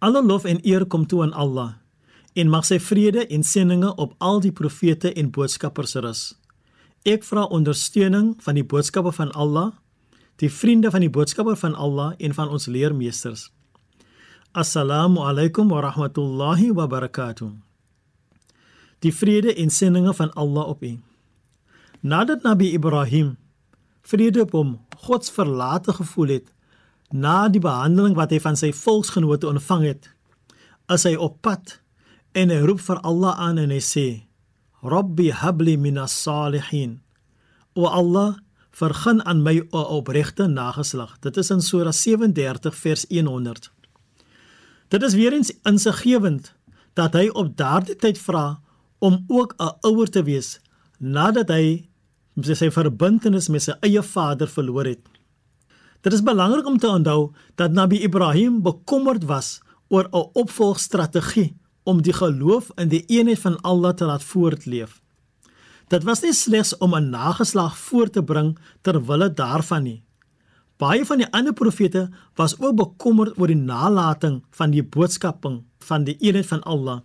Alle lof en eer kom toe aan Allah en mag sy vrede en seëninge op al die profete en boodskappers rus. Ek vra ondersteuning van die boodskappe van Allah, die vriende van die boodskapper van Allah en van ons leermeesters. Assalamu alaykum wa rahmatullahi wa barakatuh. Die vrede en seëninge van Allah op u. Nadat Nabi Ibrahim vrede op hom God se verlate gevoel het na die behandeling wat hy van sy volksgenote ontvang het, is hy op pad en hy roep vir Allah aan en hy sê: "Rabbi habli minas salihin." O Allah, vergun aan my 'n opregte nageslag. Dit is in Sura 37 vers 100. Dit is weer eens insiggewend dat hy op daardie tyd vra om ook 'n ouer te wees nadat hy sy verbintenis met sy eie vader verloor het. Dit is belangrik om te onthou dat Nabi Ibrahim bekommerd was oor 'n opvolgstrategie om die geloof in die eenheid van Allah te laat voortleef. Dit was nie slegs om 'n nageslag voor te bring ter wille daarvan nie. Baie van die ander profete was ook bekommerd oor die nalatiging van die boodskaping van die eenheid van Allah.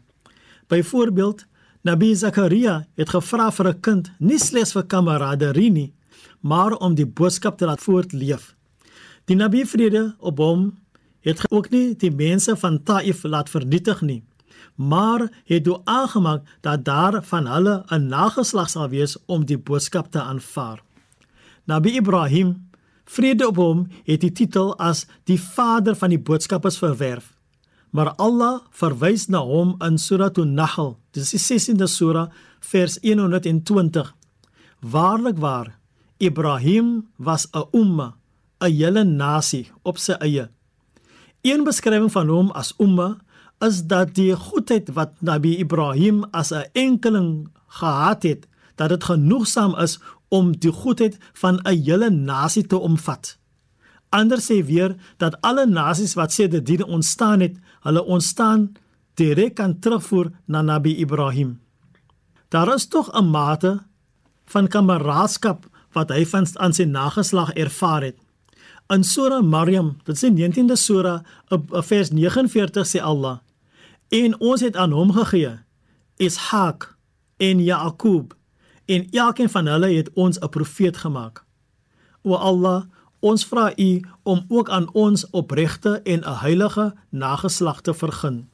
Byvoorbeeld, Nabi Zakaria het gevra vir 'n kind, nie slegs vir kameraderie nie, maar om die boodskap te laat voortleef. Die Nabi vrede op hom het ook nie die mense van Taif laat vernietig nie, maar het dua aangemaak dat daar van hulle 'n nageslag sal wees om die boodskap te aanvaar. Nabi Ibrahim, vrede op hom, het die titel as die vader van die boodskappers verwerf. Maar Allah verwys na hom in Surah An-Nahl, dis die 16de sura vers 120. Waarlik waar, Ibrahim was 'n umma, 'n hele nasie op sy eie. Een beskrywing van hom as umma is dat die goedheid wat Nabi Ibrahim as 'n enkeling gehad het, dat dit genoegsaam is om die goedheid van 'n hele nasie te omvat. Ander sê weer dat alle nasies wat sedertdien ontstaan het, hulle ontstaan direk kan terugvoer na Nabi Ibrahim. Daar is tog 'n mate van kameraadskap wat hy van aan sy nageslag ervaar het. In Surah Maryam, dit die 19de Surah, op vers 49 sê Allah: "En ons het aan hom gegee Ishak en Jakob, en elkeen van hulle het ons 'n profeet gemaak." O Allah, ons vra U om ook aan ons opregte en 'n heilige nageslag te vergun.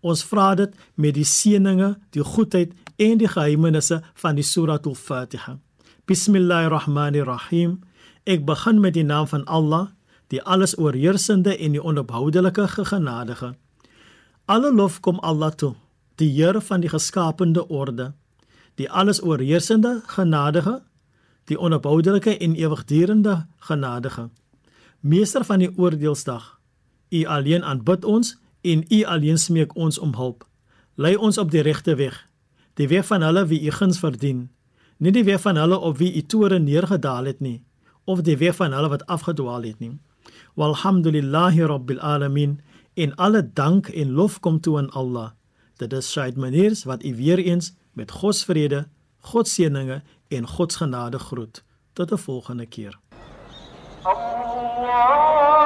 Ons vra dit met die seëninge, die goedheid en die geheimenisse van die Suratul Fatiha. Bismillahirrahmanirrahim. Ek begin met die naam van Allah, die alles oorheersende en die onophoudelike genadige. Alle lof kom Allah toe, die Here van die geskapende orde, die alles oorheersende genadige, die onophoudelike en ewigdurende genadige. Meester van die oordeelsdag. U alleen aanbid ons en u alleen smeek ons om hulp. Lei ons op die regte weg, die weg van hulle wie u guns verdien, nie die weg van hulle op wie u toore neergedaal het nie, of die weg van hulle wat afgedwaal het nie. Walhamdulillahi rabbil alamin. En alle dank en lof kom toe aan Allah. Dit is sy maniers wat u weer eens met God se vrede, God se seëninge en God se genade groet. Tot 'n volgende keer. Allah